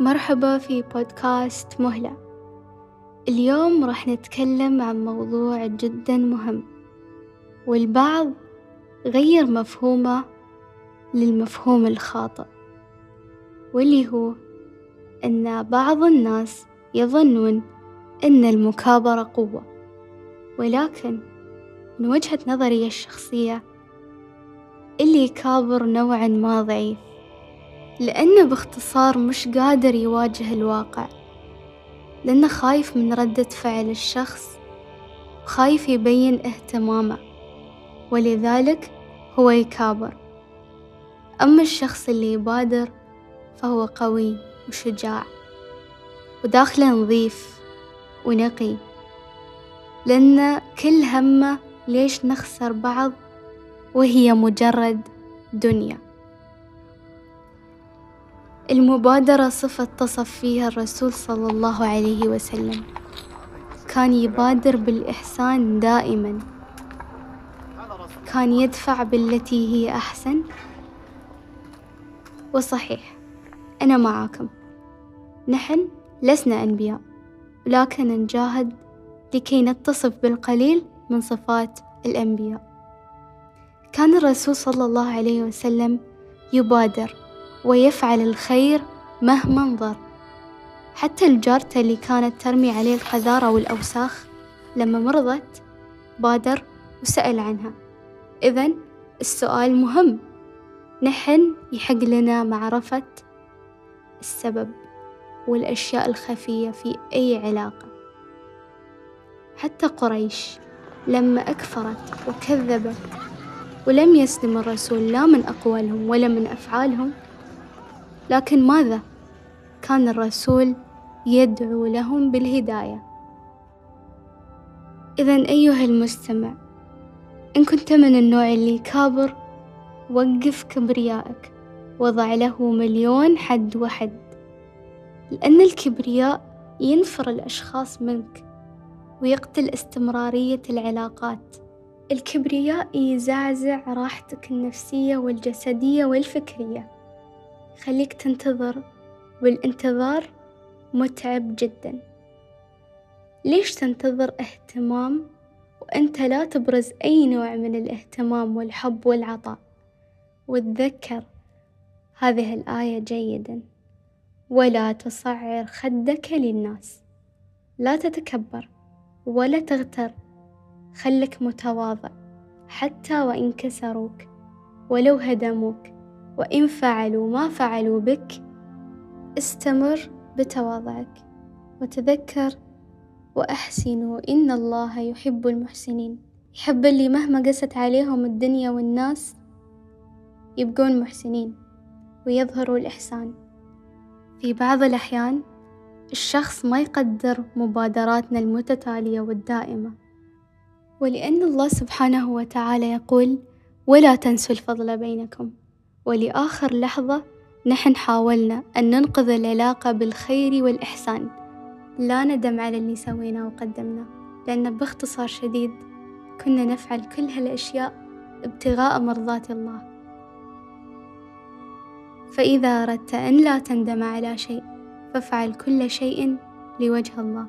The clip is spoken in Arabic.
مرحبا في بودكاست مهلة. اليوم راح نتكلم عن موضوع جدا مهم والبعض غير مفهومة للمفهوم الخاطئ واللي هو أن بعض الناس يظنون أن المكابرة قوة ولكن من وجهة نظري الشخصية اللي يكابر نوعا ما ضعيف. لأنه باختصار مش قادر يواجه الواقع لأنه خايف من ردة فعل الشخص وخايف يبين اهتمامه ولذلك هو يكابر. أما الشخص اللي يبادر فهو قوي وشجاع وداخله نظيف ونقي لأن كل همه ليش نخسر بعض وهي مجرد دنيا. المبادرة صفة تصف فيها الرسول صلى الله عليه وسلم. كان يبادر بالإحسان دائما. كان يدفع بالتي هي أحسن. وصحيح أنا معاكم. نحن لسنا أنبياء لكن نجاهد لكي نتصف بالقليل من صفات الأنبياء. كان الرسول صلى الله عليه وسلم يبادر ويفعل الخير مهما ضر حتى الجارته اللي كانت ترمي عليه القذارة والأوساخ لما مرضت بادر وسأل عنها. إذا السؤال مهم. نحن يحق لنا معرفة السبب والأشياء الخفية في أي علاقة. حتى قريش لما أكفرت وكذبت ولم يسلم الرسول لا من أقوالهم ولا من أفعالهم لكن ماذا؟ كان الرسول يدعو لهم بالهداية. إذا أيها المستمع إن كنت من النوع اللي يكابر وقف كبريائك. وضع له مليون حد وحد. لأن الكبرياء ينفر الأشخاص منك ويقتل استمرارية العلاقات. الكبرياء يزعزع راحتك النفسية والجسدية والفكرية. خليك تنتظر والانتظار متعب جدا. ليش تنتظر اهتمام وأنت لا تبرز أي نوع من الاهتمام والحب والعطاء؟ وتذكر هذه الآية جيدا. ولا تصعر خدك للناس. لا تتكبر ولا تغتر. خلك متواضع حتى وإن كسروك ولو هدموك. وإن فعلوا ما فعلوا بك استمر بتواضعك وتذكر وأحسنوا. إن الله يحب المحسنين. يحب اللي مهما قست عليهم الدنيا والناس يبقون محسنين ويظهروا الإحسان. في بعض الأحيان الشخص ما يقدر مبادراتنا المتتالية والدائمة. ولأن الله سبحانه وتعالى يقول ولا تنسوا الفضل بينكم. ولآخر لحظة نحن حاولنا أن ننقذ العلاقة بالخير والإحسان. لا ندم على اللي سويناه وقدمناه لأن باختصار شديد كنا نفعل كل هالأشياء ابتغاء مرضات الله. فإذا أردت أن لا تندم على شيء فافعل كل شيء لوجه الله.